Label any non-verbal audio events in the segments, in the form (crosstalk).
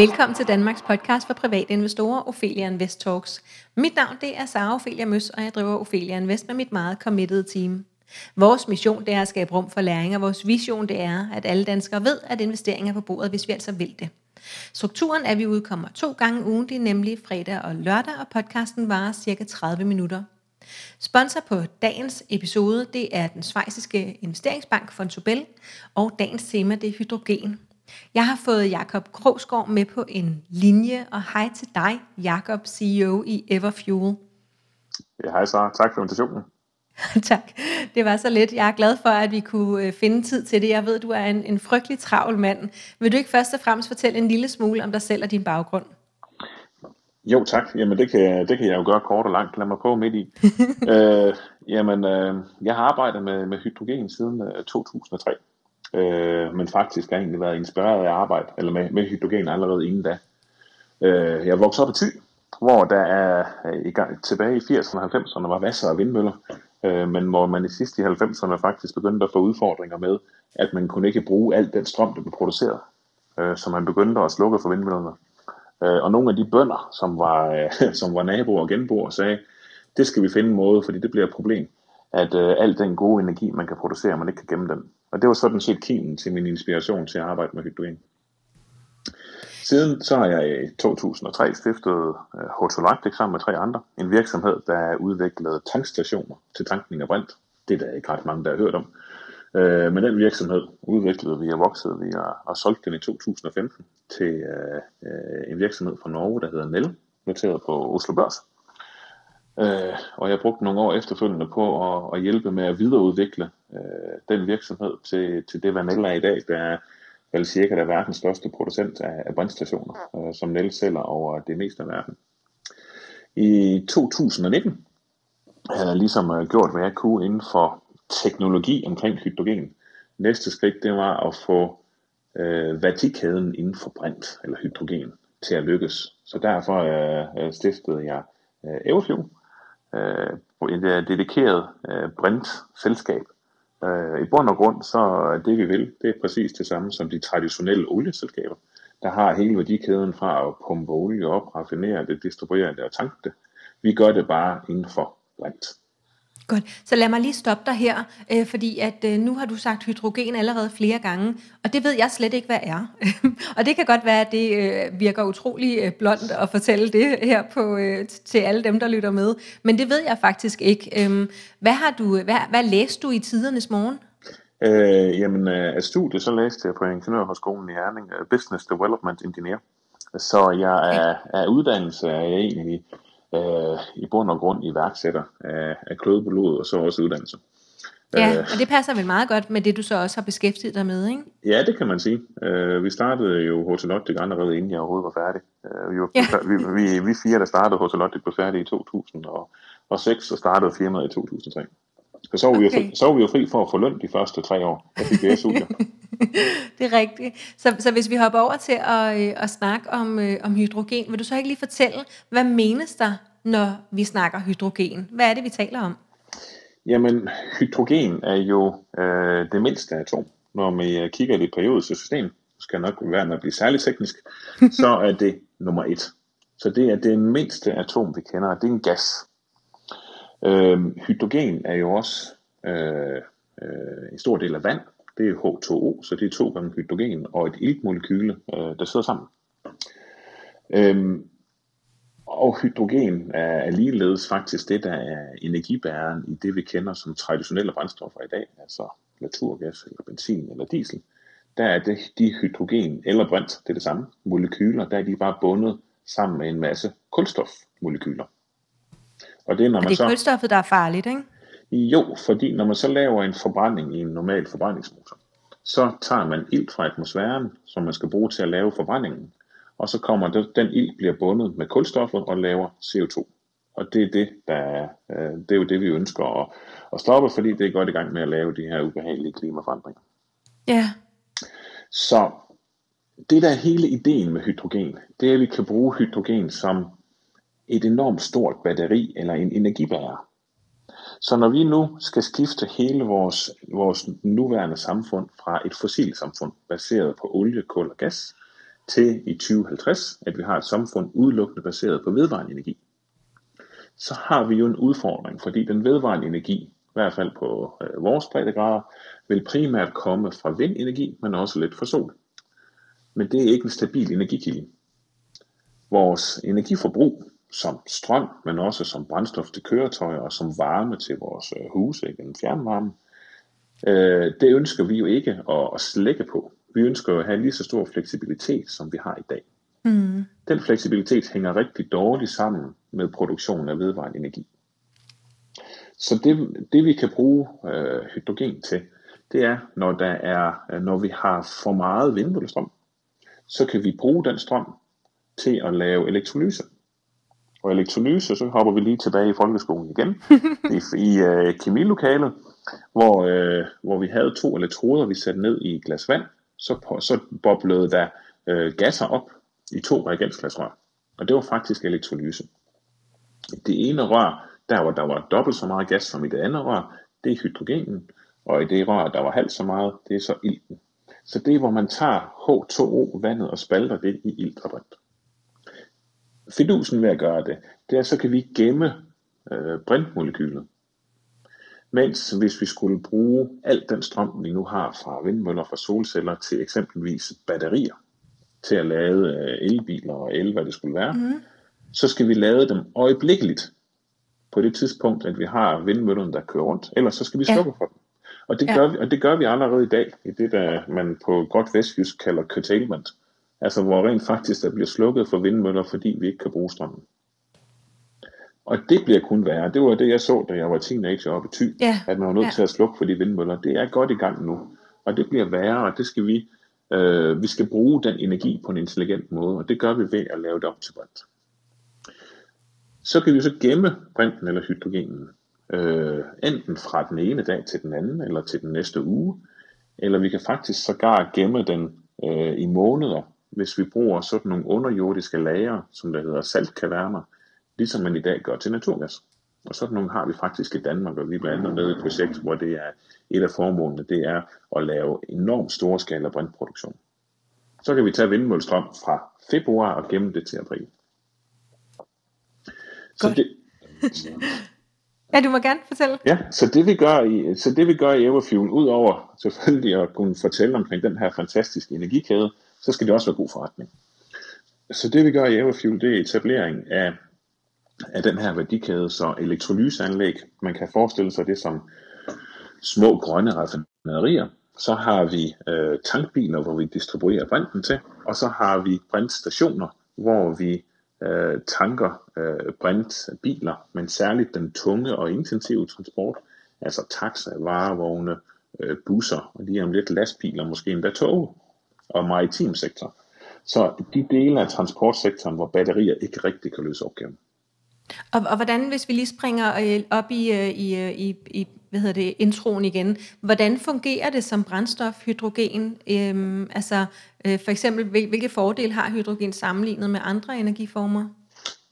Velkommen til Danmarks podcast for private investorer, Ophelia Invest Talks. Mit navn det er Sara Ophelia Møs, og jeg driver Ophelia Invest med mit meget committed team. Vores mission det er at skabe rum for læring, og vores vision det er, at alle danskere ved, at investeringer er på bordet, hvis vi altså vil det. Strukturen er, at vi udkommer to gange ugentlig, nemlig fredag og lørdag, og podcasten varer cirka 30 minutter. Sponsor på dagens episode, det er den svejsiske investeringsbank Fontobel, og dagens tema det er hydrogen. Jeg har fået Jakob Krogsgaard med på en linje, og hej til dig, Jakob, CEO i Everfuel. Ja, hej så. Tak for invitationen. (laughs) tak. Det var så lidt. Jeg er glad for, at vi kunne øh, finde tid til det. Jeg ved, du er en, en frygtelig travl mand. Vil du ikke først og fremmest fortælle en lille smule om dig selv og din baggrund? Jo, tak. Jamen, det kan, det kan jeg jo gøre kort og langt. Lad mig på midt i. (laughs) øh, jamen, øh, jeg har arbejdet med, med hydrogen siden øh, 2003 øh, men faktisk har egentlig været inspireret af arbejde eller med, med hydrogen allerede inden da. Øh, jeg voksede op i Thy, hvor der er i gang, tilbage i 80'erne og 90'erne var masser af vindmøller, øh, men hvor man i sidste i 90'erne faktisk begyndte at få udfordringer med, at man kunne ikke bruge alt den strøm, der blev produceret, øh, så man begyndte at slukke for vindmøllerne. Øh, og nogle af de bønder, som var, øh, (laughs) som var naboer og genboer, sagde, det skal vi finde en måde, fordi det bliver et problem, at øh, al den gode energi, man kan producere, man ikke kan gemme den. Og det var sådan set kimen til min inspiration til at arbejde med hydrogen. Siden så har jeg i 2003 stiftet øh, Hotolactic sammen med tre andre. En virksomhed, der udviklede tankstationer til tankning af brint. Det er der ikke ret mange, der har hørt om. Øh, men den virksomhed udviklede vi og voksede vi og, og solgte den i 2015 til øh, øh, en virksomhed fra Norge, der hedder Nell, noteret på Oslo Børs. Øh, og jeg brugte nogle år efterfølgende på at, at hjælpe med at videreudvikle øh, den virksomhed til, til det, hvad Nell er i dag. Der er vel cirka der verdens største producent af, af brændstationer, øh, som Nell sælger over det meste af verden. I 2019 havde jeg ligesom øh, gjort, hvad jeg kunne inden for teknologi omkring hydrogen. Næste skridt, det var at få øh, værdikæden inden for brint, eller hydrogen, til at lykkes. Så derfor øh, øh stiftede jeg øh, Everfuel, øh, et øh, dedikeret øh, brintselskab. Øh, I bund og grund, så det vi vil, det er præcis det samme som de traditionelle olieselskaber, der har hele værdikæden fra at pumpe olie op, raffinere det, distribuere det og tanke det. Vi gør det bare inden for brint. Godt, så lad mig lige stoppe dig her, øh, fordi at øh, nu har du sagt hydrogen allerede flere gange, og det ved jeg slet ikke, hvad er. (laughs) og det kan godt være, at det øh, virker utrolig øh, blondt at fortælle det her på, øh, til alle dem, der lytter med, men det ved jeg faktisk ikke. Øh, hvad, har du, hvad, hvad læste du i tidernes morgen? Øh, jamen, øh, af studiet så læste jeg på Ingeniørhøjskolen i Herning, uh, Business Development Engineer. Så jeg er, er uddannelse er jeg egentlig øh, i bund og grund iværksætter af, af kløde på og så også uddannelse. Ja, øh, og det passer vel meget godt med det, du så også har beskæftiget dig med, ikke? Ja, det kan man sige. Uh, vi startede jo Hotelottic allerede inden jeg overhovedet var færdig. Uh, vi, var, ja. vi, vi, vi fire, der startede Hotelottic, blev færdige i 2006 og startede firmaet i 2003. Så så var, okay. vi jo fri, så var vi jo fri for at få løn de første tre år. Jeg fik SU, (laughs) (laughs) det er rigtigt. Så, så hvis vi hopper over til at, øh, at snakke om, øh, om hydrogen, vil du så ikke lige fortælle, hvad menes der, når vi snakker hydrogen? Hvad er det, vi taler om? Jamen, hydrogen er jo øh, det mindste atom. Når vi øh, kigger i det periodiske system, skal nok være med at blive særligt teknisk, (laughs) så er det nummer et. Så det er det mindste atom, vi kender, det er en gas. Øh, hydrogen er jo også øh, øh, en stor del af vand, det er H2O, så det er to gange hydrogen og et iltmolekyle, øh, der sidder sammen. Øhm, og hydrogen er, ligeledes faktisk det, der er energibæreren i det, vi kender som traditionelle brændstoffer i dag, altså naturgas eller benzin eller diesel. Der er det, de hydrogen eller brint, det er det samme, molekyler, der er de bare bundet sammen med en masse kulstofmolekyler. Og det er, når man og det er så, kulstoffet, der er farligt, ikke? Jo, fordi når man så laver en forbrænding i en normal forbrændingsmotor, så tager man ilt fra atmosfæren, som man skal bruge til at lave forbrændingen, og så kommer det, den ilt bliver bundet med kulstoffet og laver CO2. Og det er det, der er, øh, det er jo det, vi ønsker at, at stoppe, fordi det er godt i gang med at lave de her ubehagelige klimaforandringer. Ja. Så det der er hele ideen med hydrogen, det er, at vi kan bruge hydrogen som et enormt stort batteri eller en energibærer. Så når vi nu skal skifte hele vores, vores nuværende samfund fra et fossilsamfund baseret på olie, kul og gas, til i 2050, at vi har et samfund udelukkende baseret på vedvarende energi, så har vi jo en udfordring, fordi den vedvarende energi, i hvert fald på øh, vores breddegrader, vil primært komme fra vindenergi, men også lidt fra sol. Men det er ikke en stabil energikilde. Vores energiforbrug som strøm, men også som brændstof til køretøjer og som varme til vores øh, huse, ikke? fjernvarme, øh, det ønsker vi jo ikke at, at slække på. Vi ønsker at have lige så stor fleksibilitet, som vi har i dag. Mm. Den fleksibilitet hænger rigtig dårligt sammen med produktionen af vedvarende energi. Så det, det vi kan bruge øh, hydrogen til, det er, når, der er, når vi har for meget vindmøllestrøm, så kan vi bruge den strøm til at lave elektrolyse. Og elektrolyse, så hopper vi lige tilbage i folkeskolen igen, (laughs) i, i uh, kemilokalet, hvor, uh, hvor vi havde to elektroder, vi satte ned i et glas vand, så, på, så boblede der uh, gasser op i to reagensglasrør. Og det var faktisk elektrolyse. Det ene rør, der hvor der var dobbelt så meget gas som i det andet rør, det er hydrogenen, og i det rør, der var halvt så meget, det er så ilten. Så det er, hvor man tager H2O, vandet, og spalter det i ilt og brint. Fidusen ved at gøre det, det er, så kan vi gemme øh, brintmolekylet. Mens hvis vi skulle bruge al den strøm, vi nu har fra vindmøller, fra solceller til eksempelvis batterier, til at lade øh, elbiler og el, hvad det skulle være, mm. så skal vi lade dem øjeblikkeligt på det tidspunkt, at vi har vindmøllerne, der kører rundt. Ellers så skal vi slukke ja. for dem. Og det, ja. gør vi, og det gør vi allerede i dag, i det, der man på godt vestjysk kalder curtailment. Altså hvor rent faktisk der bliver slukket for vindmøller, fordi vi ikke kan bruge strømmen. Og det bliver kun værre. Det var det, jeg så, da jeg var teenager oppe i Thy, ja. at man var nødt ja. til at slukke for de vindmøller. Det er godt i gang nu. Og det bliver værre, og det skal vi, øh, vi skal bruge den energi på en intelligent måde, og det gør vi ved at lave det op til brint. Så kan vi så gemme brinten eller hydrogenen, øh, enten fra den ene dag til den anden, eller til den næste uge, eller vi kan faktisk sågar gemme den øh, i måneder, hvis vi bruger sådan nogle underjordiske lager, som der hedder saltkaverner, ligesom man i dag gør til naturgas. Og sådan nogle har vi faktisk i Danmark, og vi er blandt andet med i et projekt, hvor det er et af formålene, det er at lave enormt store skala brintproduktion. Så kan vi tage vindmøllestrøm fra februar og gemme det til april. Så det, ja, du må gerne fortælle. Ja, så det vi gør i, så det vi gør i Everfuel, udover selvfølgelig at kunne fortælle omkring den her fantastiske energikæde, så skal det også være god forretning. Så det vi gør i Everfuel, det er etablering af, af den her værdikæde, så elektrolyseanlæg, man kan forestille sig det som små grønne raffinaderier, så har vi øh, tankbiler, hvor vi distribuerer brinten til, og så har vi brintstationer, hvor vi øh, tanker øh, brintbiler, men særligt den tunge og intensive transport, altså taxa, varevogne, øh, busser, og lige om lidt lastbiler, måske endda tog, og maritim sektor. Så de dele af transportsektoren, hvor batterier ikke rigtig kan løse opgaven. Og, og hvordan, hvis vi lige springer øh, op i, øh, i, øh, i, i hvad hedder det, introen igen, hvordan fungerer det som brændstof, hydrogen? Øhm, altså øh, for eksempel, hvilke fordele har hydrogen sammenlignet med andre energiformer?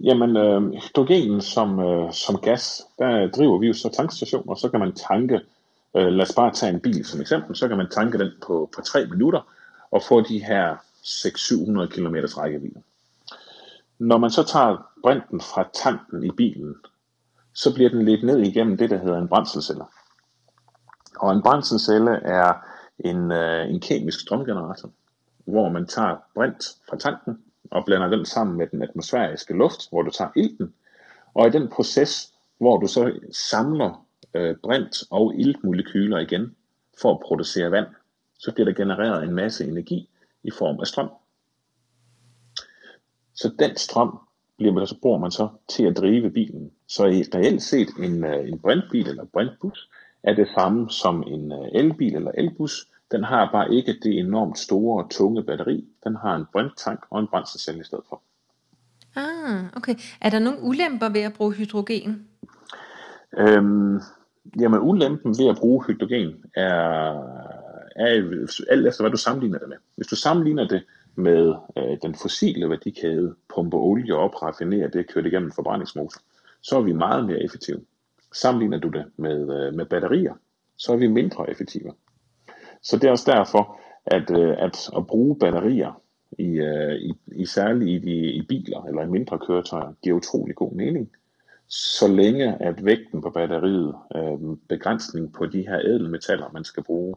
Jamen, øh, hydrogen som, øh, som gas, der driver vi jo så tankstationer, så kan man tanke, øh, lad os bare tage en bil som eksempel, så kan man tanke den på, på 3 minutter, og få de her 600-700 km rækkevidde. Når man så tager brinten fra tanken i bilen, så bliver den lidt ned igennem det, der hedder en brændselscelle. Og en brændselscelle er en, øh, en kemisk strømgenerator, hvor man tager brint fra tanken og blander den sammen med den atmosfæriske luft, hvor du tager ilten. Og i den proces, hvor du så samler øh, brint og iltmolekyler igen for at producere vand, så bliver der genereret en masse energi i form af strøm. Så den strøm bliver man, så bruger man så til at drive bilen. Så i reelt set en, øh, en brintbil eller brintbus er det samme som en øh, elbil eller elbus. Den har bare ikke det enormt store og tunge batteri. Den har en brinttank og en brændselscelle i stedet for. Ah, okay. Er der nogle ulemper ved at bruge hydrogen? Øhm, jamen ulempen ved at bruge hydrogen er, er alt efter hvad du sammenligner det med. Hvis du sammenligner det med øh, den fossile værdikæde, pumpe olie op, raffinere det, køre det igennem forbrændingsmotor, så er vi meget mere effektive. Sammenligner du det med, øh, med batterier, så er vi mindre effektive. Så det er også derfor, at, øh, at at bruge batterier i, øh, i, i særligt i, i, i biler eller i mindre køretøjer, giver utrolig god mening, så længe at vægten på batteriet, øh, begrænsning på de her ædelmetaller, man skal bruge,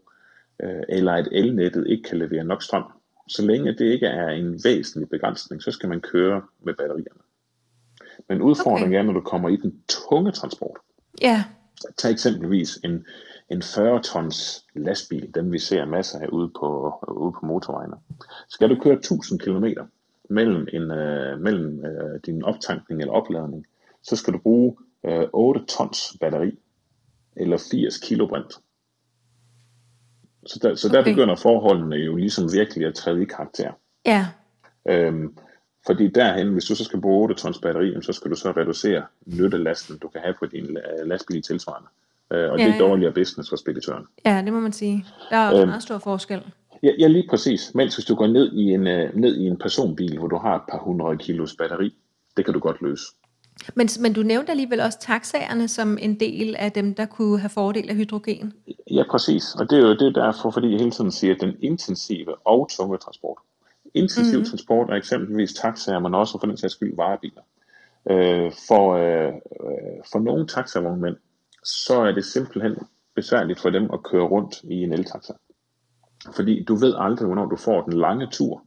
øh, eller at elnettet ikke kan levere nok strøm, så længe det ikke er en væsentlig begrænsning, så skal man køre med batterierne. Men udfordringen okay. er, når du kommer i den tunge transport. Ja. Tag eksempelvis en, en 40 tons lastbil, den vi ser masser af ude på, ude på motorvejene. Skal du køre 1000 km mellem, en, øh, mellem øh, din optankning eller opladning, så skal du bruge øh, 8 tons batteri, eller 80 kilo brint. Så der, så der okay. begynder forholdene jo ligesom virkelig at træde i karakter. Ja. Øhm, fordi derhen, hvis du så skal bruge 8 tons batteri, så skal du så reducere nyttelasten, du kan have på din lastbil tilsvarende. Øh, og ja, det er dårligere business for speditøren. Ja, det må man sige. Der er øhm, meget stor forskel. Ja, ja, lige præcis. Mens hvis du går ned i, en, øh, ned i en personbil, hvor du har et par hundrede kilos batteri, det kan du godt løse. Men, men du nævnte alligevel også taxaerne som en del af dem, der kunne have fordel af hydrogen. Ja, præcis. Og det er jo det er derfor, fordi jeg hele tiden siger, at den intensive og tunge transport. Intensiv mm-hmm. transport er eksempelvis taxaer, men også for den sags skyld varebiler. Øh, for, øh, for nogle taxavognmænd, så er det simpelthen besværligt for dem at køre rundt i en eltaxa. Fordi du ved aldrig, hvornår du får den lange tur,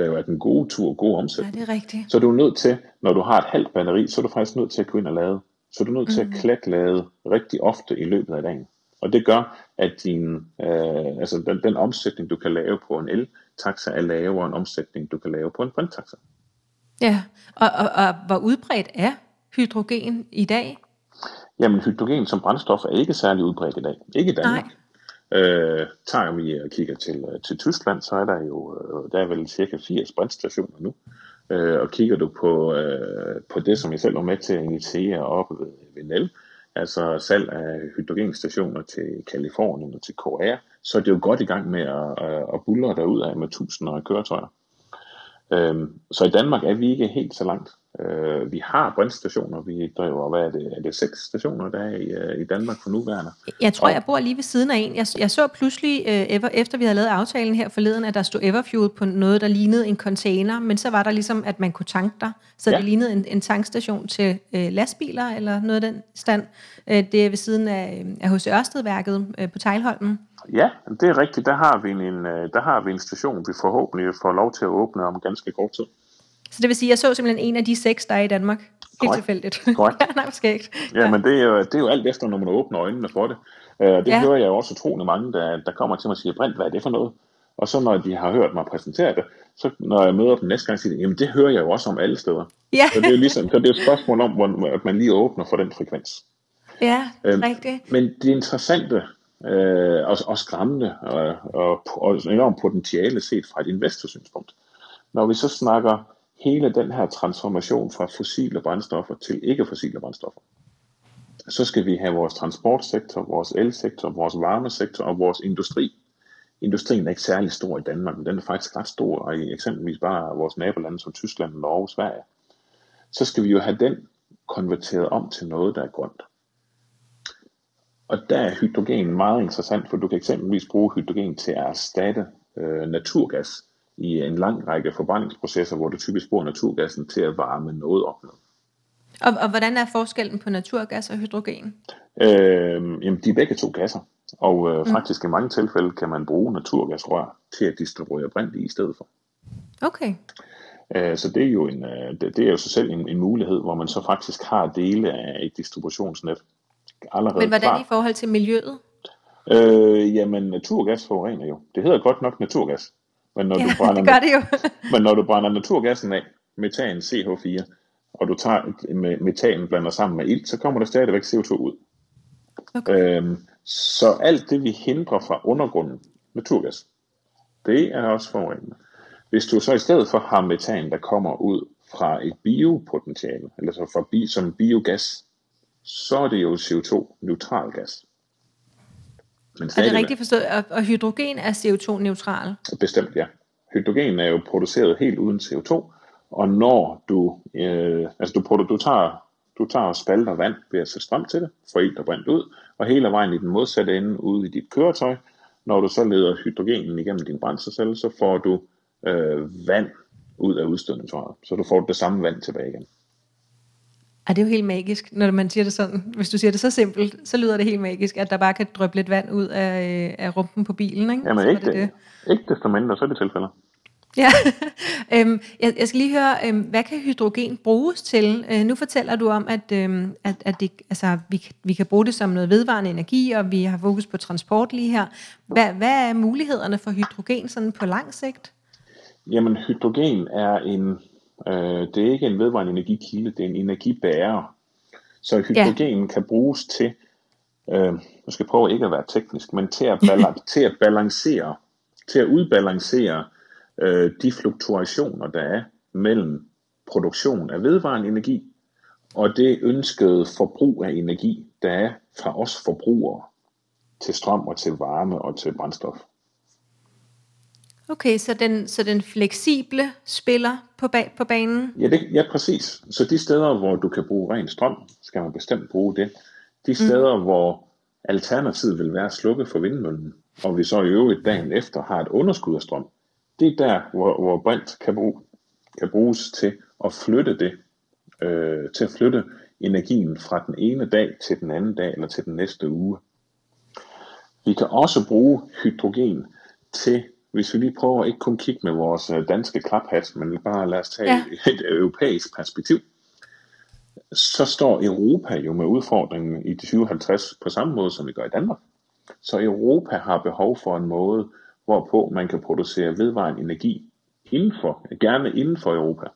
der jo er den gode tur, god omsætning. Ja, det er rigtigt. Så er du nødt til, når du har et halvt batteri, så er du faktisk nødt til at gå ind og lade. Så er du nødt mm. til at mhm. klatlade rigtig ofte i løbet af dagen. Og det gør, at din, øh, altså den, den omsætning, du kan lave på en el-taxa, er lavere end omsætning, du kan lave på en brinttaxa. Ja, og, og, og hvor udbredt er hydrogen i dag? Jamen, hydrogen som brændstof er ikke særlig udbredt i dag. Ikke i Danmark. Nej. Øh, tager vi og kigger til, øh, til Tyskland, så er der jo øh, der er vel cirka 80 brændstationer nu. Øh, og kigger du på, øh, på det, som jeg selv var med til at initiere op ved, ved NEL, altså salg af hydrogenstationer til Kalifornien og til Korea, så er det jo godt i gang med at, øh, at, at bulle derud af med tusinder af køretøjer. Øhm, så i Danmark er vi ikke helt så langt. Øh, vi har brændstationer, vi driver, hvad er det, er det seks stationer, der er i, øh, i Danmark for nuværende? Jeg tror, og, jeg bor lige ved siden af en. Jeg, jeg så pludselig, øh, ever, efter vi havde lavet aftalen her forleden, at der stod Everfuel på noget, der lignede en container, men så var der ligesom, at man kunne tanke der, så ja. det lignede en, en tankstation til øh, lastbiler, eller noget af den stand. Øh, det er ved siden af, af H.C. Ørstedværket øh, på Tejlholmen. Ja, det er rigtigt. Der har vi en, øh, der har vi en station, vi forhåbentlig får lov til at åbne om ganske kort tid. Så det vil sige, at jeg så simpelthen en af de seks, der er i Danmark. Helt tilfældigt. (laughs) Correct. ja, nej, skægt. Ja, ja, men det er, jo, det er jo alt efter, når man åbner øjnene for det. Uh, det ja. hører jeg jo også utrolig mange, der, der kommer til mig og siger, Brint, hvad er det for noget? Og så når de har hørt mig præsentere det, så når jeg møder dem næste gang, siger de, jamen det hører jeg jo også om alle steder. Ja. Så det er jo ligesom, så det er et spørgsmål om, hvor, at man lige åbner for den frekvens. Ja, øhm, rigtigt. Men det interessante øh, og, og skræmmende og, og, og enormt potentiale set fra et investorsynspunkt. Når vi så snakker hele den her transformation fra fossile brændstoffer til ikke-fossile brændstoffer, så skal vi have vores transportsektor, vores elsektor, vores varmesektor og vores industri. Industrien er ikke særlig stor i Danmark, men den er faktisk ret stor og i eksempelvis bare vores nabolande som Tyskland, Norge og Sverige. Så skal vi jo have den konverteret om til noget, der er grønt. Og der er hydrogen meget interessant, for du kan eksempelvis bruge hydrogen til at erstatte øh, naturgas i en lang række forbrændingsprocesser, hvor du typisk bruger naturgassen til at varme noget op med. Og, og hvordan er forskellen på naturgas og hydrogen? Øh, jamen, de er begge to gasser. Og øh, mm. faktisk i mange tilfælde kan man bruge naturgasrør til at distribuere brint i, i stedet for. Okay. Øh, så det er jo en, øh, det, det er jo så selv en, en mulighed, hvor man så faktisk har dele af et distributionsnet allerede Men hvordan klar. i forhold til miljøet? Øh, jamen, naturgas forurener jo. Det hedder godt nok naturgas. Men når, ja, du (laughs) brænder, det gør det jo. (laughs) men når du brænder naturgassen af, metan CH4, og du tager med metanen blander sammen med ilt, så kommer der stadigvæk CO2 ud. Okay. Øhm, så alt det vi hindrer fra undergrunden, naturgas, det er også forurenende. Hvis du så i stedet for har metan, der kommer ud fra et biopotentiale, eller så fra bi, som biogas, så er det jo CO2-neutral gas. Men er det rigtigt forstået? Og hydrogen er CO2-neutral? Bestemt, ja. Hydrogen er jo produceret helt uden CO2, og når du, øh, altså du, du tager du tager og spalter vand ved at sætte strøm til det, får ilt og brændt ud, og hele vejen i den modsatte ende ude i dit køretøj, når du så leder hydrogenen igennem din brændselcelle, så får du øh, vand ud af udstødningsrøret, så du får det samme vand tilbage igen. Og det er jo helt magisk, når man siger det sådan. Hvis du siger det så simpelt, så lyder det helt magisk, at der bare kan drøbe lidt vand ud af, af rumpen på bilen. Ikke? Jamen ikke, det det, ikke desto mindre, så er det tilfældet. Ja, (laughs) øhm, jeg, jeg skal lige høre, øhm, hvad kan hydrogen bruges til? Øh, nu fortæller du om, at, øhm, at, at det, altså, vi, vi kan bruge det som noget vedvarende energi, og vi har fokus på transport lige her. Hvad, hvad er mulighederne for hydrogen sådan på lang sigt? Jamen, hydrogen er en, øh, det er ikke en vedvarende energikilde, det er en energibærer. Så hydrogen ja. kan bruges til, øh, jeg skal prøve ikke at være teknisk, men til at, balan- (laughs) til at balancere, til at udbalancere øh, de fluktuationer, der er mellem produktion af vedvarende energi og det ønskede forbrug af energi, der er fra os forbrugere til strøm og til varme og til brændstof. Okay, så den, så den fleksible spiller på, ba- på banen? Ja, det, ja, præcis. Så de steder, hvor du kan bruge ren strøm, skal man bestemt bruge det. De steder, mm. hvor alternativet vil være at slukke for vindmøllen, og vi så i øvrigt dagen efter har et underskud af strøm, det er der, hvor, hvor brint kan, bruge, kan bruges til at flytte det, øh, til at flytte energien fra den ene dag til den anden dag, eller til den næste uge. Vi kan også bruge hydrogen til, hvis vi lige prøver ikke kun kigge med vores øh, danske klaphat, men bare lad os tage Ja. ja. et europæisk perspektiv, så står Europa jo med udfordringen i 2050 på samme måde, som vi gør i Danmark. Så Europa har behov for en måde, hvorpå man kan producere vedvarende energi indenfor, gerne inden for Europa.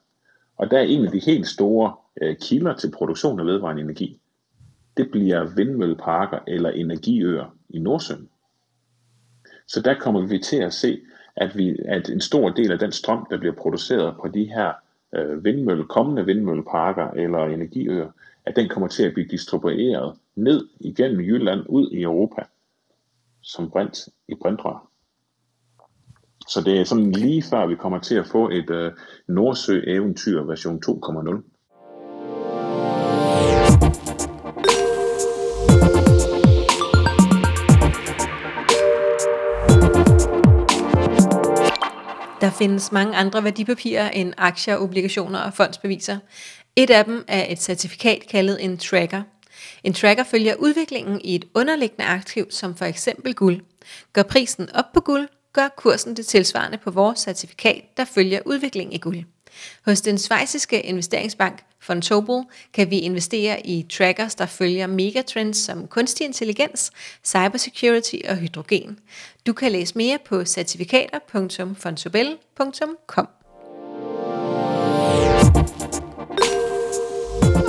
Og der er en af de helt store øh, kilder til produktion af vedvarende energi. Det bliver vindmølleparker eller energiøer i Nordsøen. Så der kommer vi til at se, at, vi, at en stor del af den strøm, der bliver produceret på de her øh, vindmølle, kommende vindmølleparker eller energiøer, at den kommer til at blive distribueret ned igennem Jylland ud i Europa som brint i brintrør. Så det er sådan lige før vi kommer til at få et øh, Nordsø-eventyr version 2.0. Der findes mange andre værdipapirer end aktier, obligationer og fondsbeviser. Et af dem er et certifikat kaldet en tracker. En tracker følger udviklingen i et underliggende aktiv, som for eksempel guld. Går prisen op på guld, gør kursen det tilsvarende på vores certifikat, der følger udviklingen i guld. Hos den svejsiske investeringsbank Fontobel kan vi investere i trackers, der følger megatrends som kunstig intelligens, cybersecurity og hydrogen. Du kan læse mere på certifikater.fontobel.com.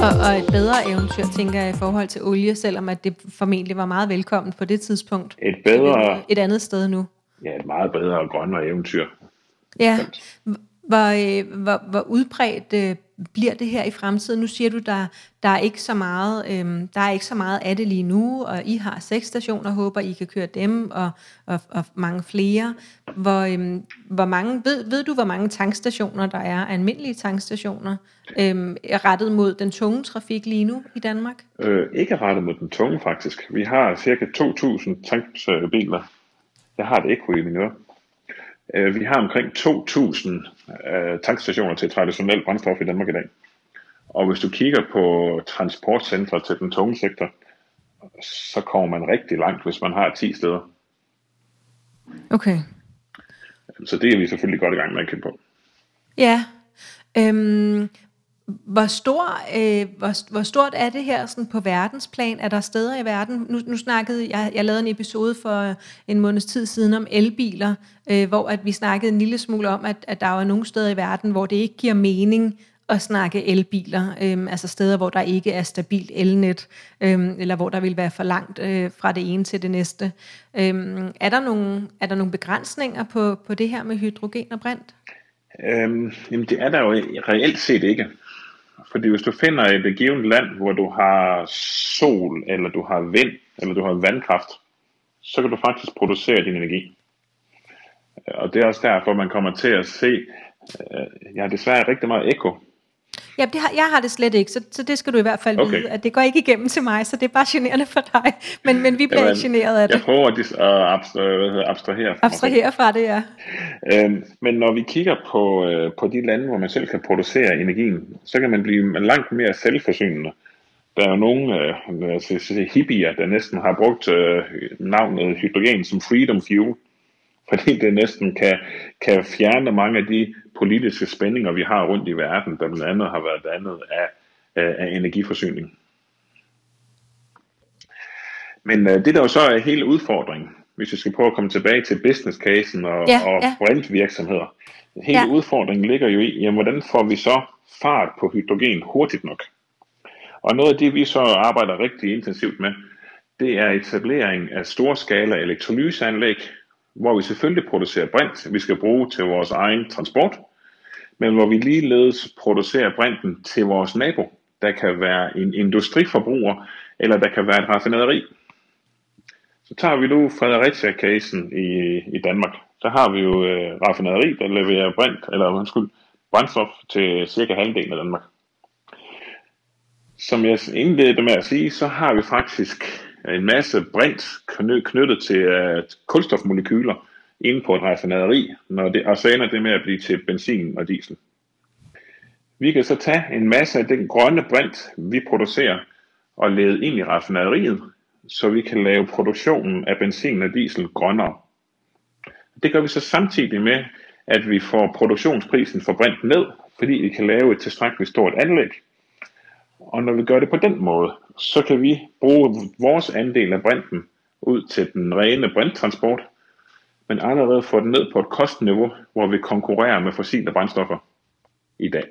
Og, og et bedre eventyr, tænker jeg, i forhold til olie, selvom at det formentlig var meget velkommen på det tidspunkt. Et bedre, Et andet sted nu. ja, et meget bedre og grønnere eventyr. Ja, hvor, øh, hvor, hvor udbredt øh, bliver det her i fremtiden? Nu siger du, der, der, er ikke så meget, øh, der er ikke så meget af det lige nu, og I har seks stationer, håber I kan køre dem, og, og, og mange flere. Hvor, øh, hvor mange, ved, ved du, hvor mange tankstationer der er, almindelige tankstationer, øh, rettet mod den tunge trafik lige nu i Danmark? Øh, ikke rettet mod den tunge faktisk. Vi har cirka 2.000 tankbiler. Øh, Jeg har det ikke i min øre. Øh, vi har omkring 2.000 øh, tankstationer til traditionel brændstof i Danmark i dag. Og hvis du kigger på transportcentre til den tunge sektor, så kommer man rigtig langt, hvis man har 10 steder. Okay. Så det er vi selvfølgelig godt i gang med at kigge på. Ja. Øhm, hvor, stor, øh, hvor, hvor stort er det her sådan på verdensplan? Er der steder i verden? Nu, nu snakkede jeg, jeg lavede en episode for øh, en måneds tid siden om elbiler, øh, hvor at vi snakkede en lille smule om, at, at der er nogle steder i verden, hvor det ikke giver mening at snakke elbiler, øh, altså steder, hvor der ikke er stabilt elnet, øh, eller hvor der vil være for langt øh, fra det ene til det næste. Øh, er, der nogle, er der nogle begrænsninger på, på det her med hydrogen og brint? Øhm, jamen det er der jo reelt set ikke. Fordi hvis du finder et givet land, hvor du har sol, eller du har vind, eller du har vandkraft, så kan du faktisk producere din energi. Og det er også derfor, man kommer til at se, øh, jeg har desværre rigtig meget ekko. Ja, det har, jeg har det slet ikke, så, så det skal du i hvert fald Okay. vide, at det går ikke igennem til mig, så det er bare generende for dig. Men, men vi bliver Jamen, ikke generet af det. Jeg prøver at, at abstra- hvad hedder, abstrahere. fra. Abstrahere fra det, ja. Øhm, men når vi kigger på, øh, på de lande, hvor man selv kan producere energien, så kan man blive langt mere selvforsynende. Der er jo nogle øh, altså, hippier, der næsten har brugt øh, navnet hydrogen som freedom fuel, fordi det næsten kan, kan fjerne mange af de politiske spændinger, vi har rundt i verden, der blandt andet har været dannet af, af, energiforsyning. Men øh, det der jo så er hele udfordringen, hvis vi skal prøve at komme tilbage til business casen og, Ja, og ja. brintvirksomheder. Hele Ja. udfordringen ligger jo i, jamen, hvordan får vi så fart på hydrogen hurtigt nok? Og noget af det, vi så arbejder rigtig intensivt med, det er etablering af storskala elektrolyseanlæg, hvor vi selvfølgelig producerer brint, vi skal bruge til vores egen transport, men hvor vi ligeledes producerer brinten til vores nabo. Der kan være en industriforbruger, eller der kan være et raffinaderi. Så tager vi nu Fredericia-casen i, i Danmark. Så har vi jo øh, raffinaderi, der leverer brint, eller undskyld, brændstof til cirka halvdelen af Danmark. Som jeg indledte med at sige, så har vi faktisk en masse brint knyttet til uh, kulstofmolekyler inde på et raffinaderi, når det, og så ender det med at blive til benzin og diesel. Vi kan så tage en masse af den grønne brint, vi producerer, og lede ind i raffinaderiet, så vi kan lave produktionen af benzin og diesel grønnere. Det gør vi så samtidig med, at vi får produktionsprisen for brint ned, fordi vi kan lave et tilstrækkeligt stort anlæg. Og når vi gør det på den måde, så kan vi bruge vores andel af brinten ud til den rene brinttransport, men allerede få den ned på et kostniveau, hvor vi konkurrerer med fossile brændstoffer i dag.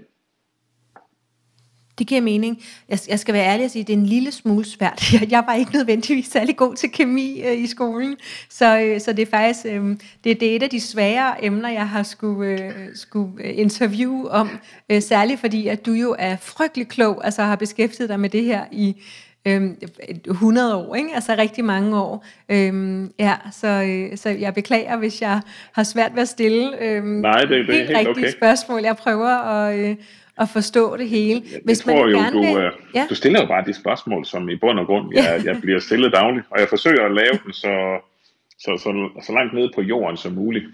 Det giver mening. Jeg, jeg skal være ærlig og sige, at det er en lille smule svært. (laughs) Jeg, jeg var ikke nødvendigvis særlig god til kemi øh, i skolen, så, øh, så det er faktisk øh, det, det er et af de svære emner, jeg har skulle, øh, skulle øh, interviewe om. Øh, særligt fordi, at du jo er frygtelig klog, altså har beskæftiget dig med det her i øh, 100 år, ikke? altså rigtig mange år. Øh, ja, så, øh, så jeg beklager, hvis jeg har svært ved at stille øh, Nej, det- det er helt rigtige okay. spørgsmål. Jeg prøver at... Øh, at forstå det hele. Hvis jeg tror jo, du, vil, øh, ja. du stiller jo bare de spørgsmål, som i bund og grund jeg, jeg bliver stillet dagligt, og jeg forsøger at lave den så, så, så, så langt nede på jorden som muligt.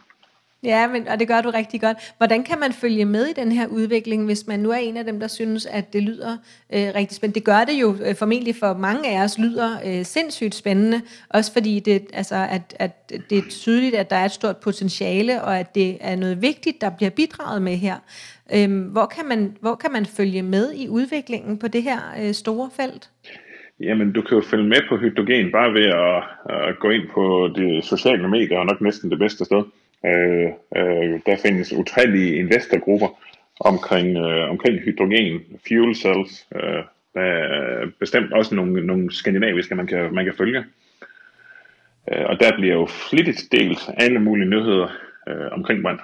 Ja, men, og det gør du rigtig godt. Hvordan kan man følge med i den her udvikling, hvis man nu er en af dem, der synes, at det lyder øh, rigtig spændende? Det gør det jo øh, formentlig for mange af os lyder øh, sindssygt spændende, også fordi det, altså, at, at det er tydeligt, at der er et stort potentiale, og at det er noget vigtigt, der bliver bidraget med her. Øh, hvor, kan man, hvor kan man følge med i udviklingen på det her øh, store felt? Jamen, du kan jo følge med på hydrogen bare ved at, at gå ind på de sociale medier, og nok næsten det bedste sted. Øh, øh, der findes utallige investorgrupper omkring, øh, omkring hydrogen, fuel cells. Øh, der er bestemt også nogle, nogle skandinaviske, man kan, man kan følge. Øh, og der bliver jo flittigt delt alle mulige nyheder øh, omkring brand.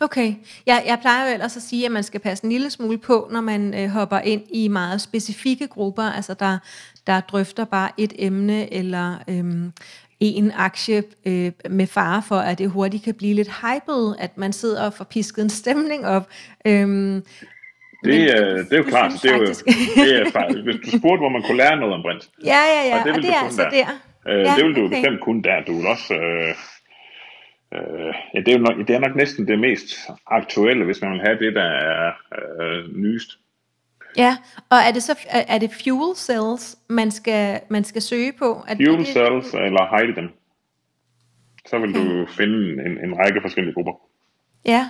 Okay. Jeg, jeg plejer jo ellers at sige, at man skal passe en lille smule på, når man øh, hopper ind i meget specifikke grupper, altså der, der drøfter bare et emne eller øhm, en aktie øh, med fare for, at det hurtigt kan blive lidt hyped, at man sidder og får pisket en stemning op. Øhm, men Det, er, det er jo klart, det er jo, (laughs) det er faktisk, hvis du spurgte, hvor man kunne lære noget om brint, ja, ja, ja, Og det og det er altså der. der. Øh, Ja, det vil du okay. bestemt kun der. Du vil også... Øh, øh, ja, det, er jo nok, det er nok næsten det mest aktuelle, hvis man vil have det, der er øh, nyest. Ja, og er det så er, det fuel cells, man skal, man skal søge på? Er, Fuel det, cells eller hydrogen. Så vil du finde en, en række forskellige grupper. Ja,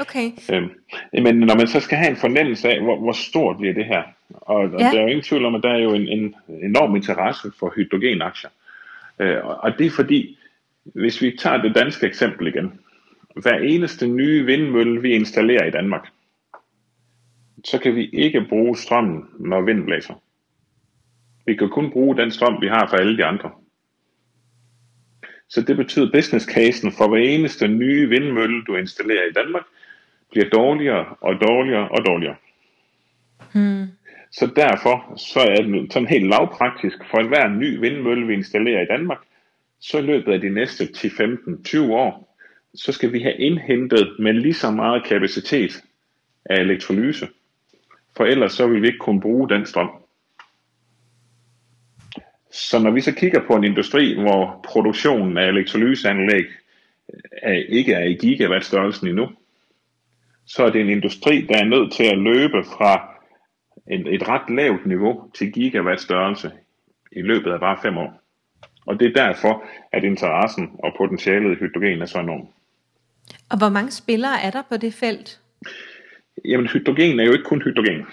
okay. Øhm, men når man så skal have en fornemmelse af, hvor, hvor stort bliver det her, og, Ja. der er jo ingen tvivl om, at der er jo en, en enorm interesse for hydrogenaktier. Øh, og det er fordi, hvis vi tager det danske eksempel igen, hver eneste nye vindmølle, vi installerer i Danmark, så kan vi ikke bruge strømmen, når vinden blæser. Vi kan kun bruge den strøm, vi har fra alle de andre. Så det betyder, at business casen for hver eneste nye vindmølle, du installerer i Danmark, bliver dårligere og dårligere og dårligere. Hmm. Så derfor så er det sådan helt lavpraktisk for enhver ny vindmølle, vi installerer i Danmark, så i løbet af de næste 10, 15, 20 år, så skal vi have indhentet med lige så meget kapacitet af elektrolyse, for ellers så vil vi ikke kunne bruge den strøm. Så når vi så kigger på en industri, hvor produktionen af elektrolyseanlæg øh, ikke er i gigawatt-størrelsen endnu, så er det en industri, der er nødt til at løbe fra et, et ret lavt niveau til gigawatt-størrelse i løbet af bare fem år. Og det er derfor, at interessen og potentialet i hydrogen er så enorm. Og hvor mange spillere er der på det felt? Jamen, hydrogen er jo ikke kun hydrogen.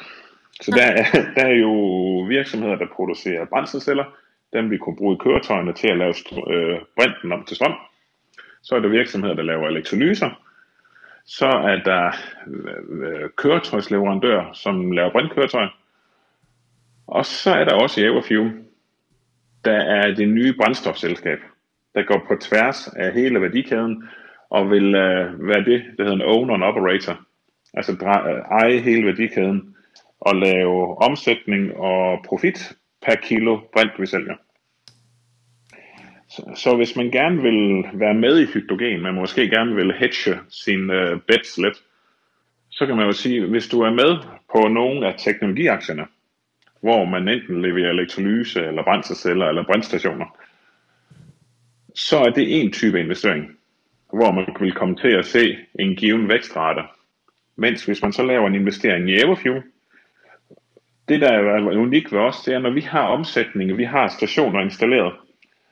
Så der er, (laughs) der er jo virksomheder, der producerer brændselceller. Dem vi kunne bruge i køretøjerne til at lave øh, brinten om til strøm. Så er der virksomheder, der laver elektrolyser. Så er der øh, køretøjsleverandører, som laver brintkøretøj. Og så er der også i Everfuel, der er det nye brændstofselskab, der går på tværs af hele værdikæden og vil øh, være det, der hedder en owner and operator. Altså eje hele værdikæden og lave omsætning og profit per kilo brint, vi sælger. Så, så hvis man gerne vil være med i hydrogen, man måske gerne vil hedge sin uh, bets lidt, så kan man jo sige, hvis du er med på nogle af teknologiaktierne, hvor man enten leverer elektrolyse, eller brændselceller, eller brændstationer, så er det en type investering, hvor man vil komme til at se en given vækstrate. Mens hvis man så laver en investering i Everfuel, det der er unikt ved os, det er, når vi har omsætning, vi har stationer installeret,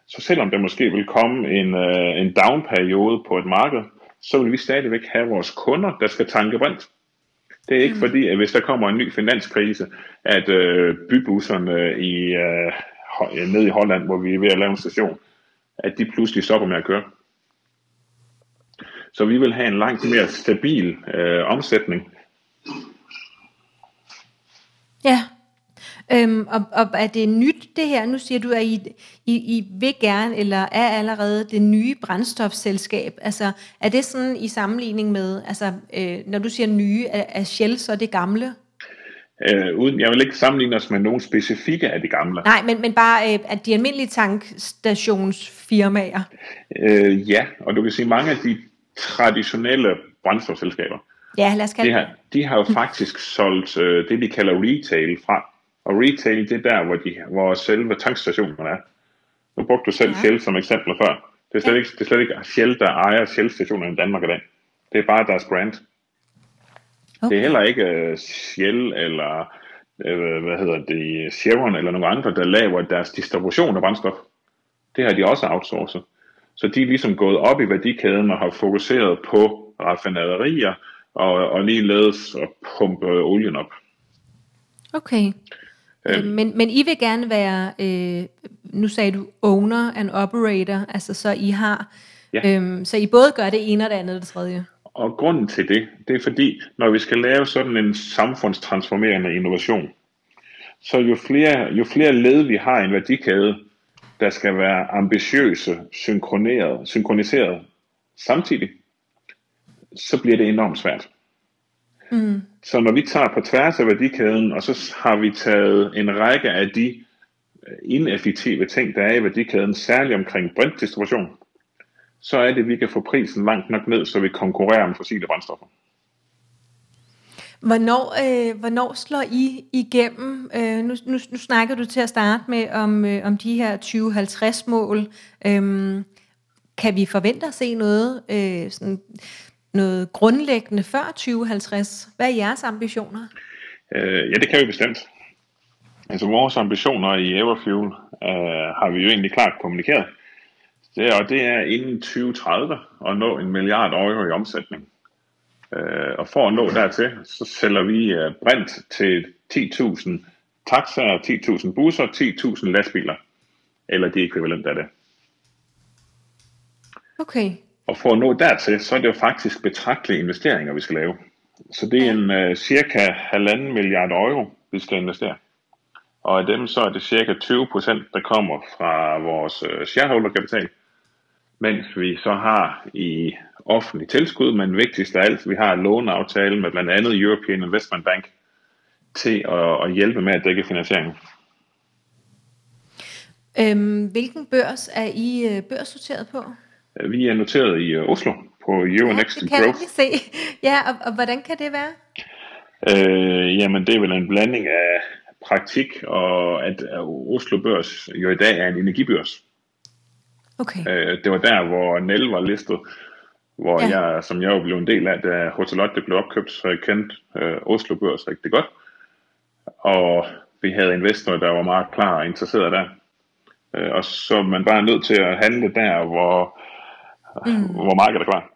så selvom der måske vil komme en, uh, en down-periode på et marked, så vil vi stadigvæk have vores kunder, der skal tanke brint. Det er ikke mm. fordi, at hvis der kommer en ny finanskrise, at uh, bybusserne i, uh, ned i Holland, hvor vi er ved at lave en station, at de pludselig stopper med at køre. Så vi vil have en langt mere stabil uh, omsætning. Ja, Øhm, og, og er det nyt det her? Nu siger du, at I, I, I vil gerne, eller er allerede det nye brændstofselskab. Altså, er det sådan i sammenligning med, altså, øh, når du siger nye, er, er Shell så det gamle? Øh, uden, jeg vil ikke sammenligne os med nogen specifikke af de gamle. Nej, men, men bare øh, at de almindelige tankstationsfirmaer. Øh, ja, og du kan sige, mange af de traditionelle brændstofselskaber, ja, lad os kalde de, har, de har jo faktisk solgt øh, det, de kalder retail fra. Og retail, det er der, hvor, de, hvor selve tankstationerne er. Nu brugte du selv ja. Shell som eksempel før. Det er slet, ja. ikke, det er slet ikke Shell, der ejer Shell-stationerne i Danmark i dag. Det er bare deres brand. Okay. Det er heller ikke uh, Shell eller uh, hvad hedder det, Chevron eller nogle andre, der laver deres distribution af brændstof. Det har de også outsourcet. Så de er ligesom gået op i værdikæden og har fokuseret på raffinaderier og, og ligeledes at pumpe olien op. Okay. Øh, men, men I vil gerne være, øh, nu sagde du owner and operator, altså så I har, ja. øhm, så I både gør det ene og det andet og det tredje. Og grunden til det, det er fordi, når vi skal lave sådan en samfundstransformerende innovation, så jo flere, jo flere led vi har i en værdikæde, der skal være ambitiøse, synkroniseret, synkroniseret samtidig, så bliver det enormt svært. Mm. Så når vi tager på tværs af værdikæden, og så har vi taget en række af de øh, ineffektive ting, der er i værdikæden, særligt omkring brintdistribution, så er det, at vi kan få prisen langt nok ned, så vi konkurrerer med fossile brændstoffer. Hvornår, øh, hvornår slår I igennem? Øh, nu, nu, nu snakker du til at starte med om, øh, om de her 2050-mål. Øh, kan vi forvente at se noget øh, sådan noget grundlæggende før 2050? Hvad er jeres ambitioner? Øh, ja, det kan vi bestemt. Altså vores ambitioner i Everfuel øh, har vi jo egentlig klart kommunikeret. Det, og det er inden 2030 at nå en milliard euro i omsætning. Øh, og for at nå dertil, så sælger vi øh, brint til 10.000 taxaer, 10.000 busser, 10.000 lastbiler. Eller de ekvivalent af det. Okay. Og for at nå dertil, så er det jo faktisk betragtelige investeringer, vi skal lave. Så det er en uh, cirka halvanden milliard euro, vi skal investere. Og af dem så er det cirka 20 procent, der kommer fra vores uh, shareholderkapital, mens vi så har i offentlig tilskud, men vigtigst af alt, vi har en låneaftale med blandt andet European Investment Bank til at, at hjælpe med at dække finansieringen. Øhm, hvilken børs er I øh, børssorteret på? Vi er noteret i øh, Oslo på Euronext ja, det kan Growth. se. Ja, og, og hvordan kan det være? Øh, jamen, det er vel en blanding af praktik og at Oslo Børs jo i dag er en energibørs. Okay. Øh, det var der, hvor Nell var listet, hvor ja. jeg, som jeg jo blev en del af, da Hotelotte blev opkøbt, så jeg kendte øh, Oslo Børs rigtig godt. Og vi havde investorer, der var meget klar og interesseret der. Øh, og så man bare nødt til at handle der, hvor, mm. hvor markedet er klar.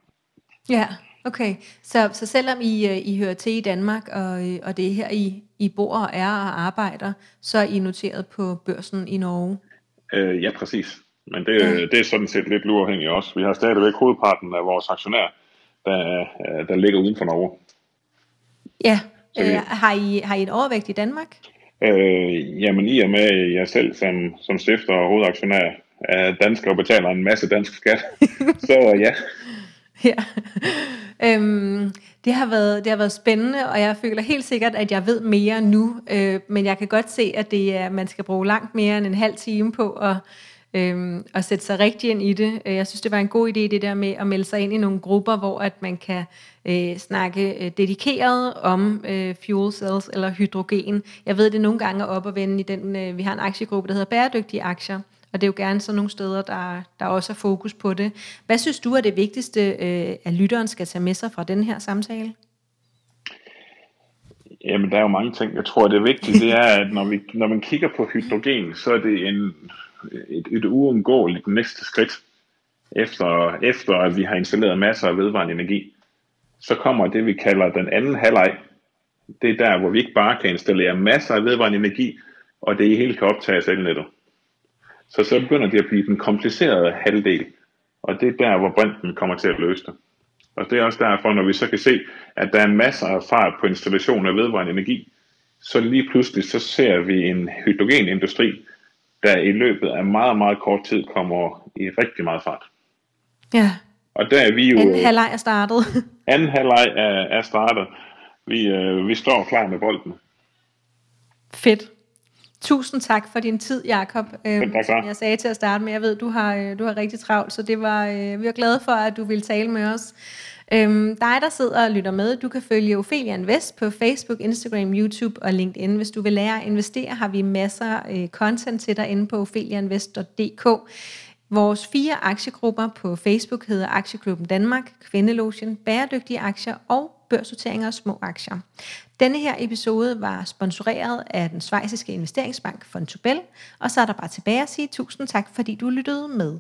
Ja, okay. Så, så selvom I, øh, I hører til i Danmark, og, øh, og det er her, I, I bor og er og arbejder, så er I noteret på børsen i Norge? Øh, ja, præcis. Men det, ja. det er sådan set lidt uafhængigt også. Vi har stadigvæk hovedparten af vores aktionærer, der, der ligger uden for Norge. Ja, øh, har, I, har I en overvægt i Danmark? Øh, jamen i og med jeg selv som, som stifter og hovedaktionær er dansker og betaler en masse dansk skat, (laughs) så ja. Ja. Øhm, det, har været, det har været spændende, og jeg føler helt sikkert, at jeg ved mere nu, øh, men jeg kan godt se, at det er, man skal bruge langt mere end en halv time på at øhm, og sætte sig rigtig ind i det. Øh, jeg synes, det var en god idé, det der med at melde sig ind i nogle grupper, hvor at man kan øh, snakke øh, dedikeret om øh, fuel cells eller hydrogen. Jeg ved, det nogle gange er op og vende i den, øh, vi har en aktiegruppe, der hedder bæredygtige aktier, og det er jo gerne sådan nogle steder, der, der også er fokus på det. Hvad synes du er det vigtigste, øh, at lytteren skal tage med sig fra den her samtale? Jamen, der er jo mange ting. Jeg tror, det vigtige det er, at når, vi, når man kigger på hydrogen, så er det en et, et uundgåeligt næste skridt, efter, efter at vi har installeret masser af vedvarende energi, så kommer det, vi kalder den anden halvleg. Det er der, hvor vi ikke bare kan installere masser af vedvarende energi, og det hele kan optages af elnettet. Så så begynder det at blive den komplicerede halvdel, og det er der, hvor brinten kommer til at løse det. Og det er også derfor, når vi så kan se, at der er masser af fart på installation af vedvarende energi, så lige pludselig så ser vi en hydrogenindustri, der i løbet af meget, meget kort tid kommer i rigtig meget fart. Ja. Og der er vi jo... Anden halvleg er startet. (laughs) anden halvleg er, er startet. Vi, øh, vi står klar med bolden. Fedt. Tusind tak for din tid, Jakob. Øhm, som jeg sagde til at starte med, jeg ved, du har, øh, du har rigtig travlt, så det var, øh, vi er glade for, at du ville tale med os. Øhm, dig, der sidder og lytter med, du kan følge Ophelia Invest på Facebook, Instagram, YouTube og LinkedIn. Hvis du vil lære at investere, har vi masser af øh, content til dig inde på opheliainvest.dk. Vores fire aktiegrupper på Facebook hedder Aktieklubben Danmark, Kvindelotion, Bæredygtige Aktier og børsnoteringer og små aktier. Denne her episode var sponsoreret af den svejsiske investeringsbank Fontobel, og så er der bare tilbage at sige tusind tak, fordi du lyttede med.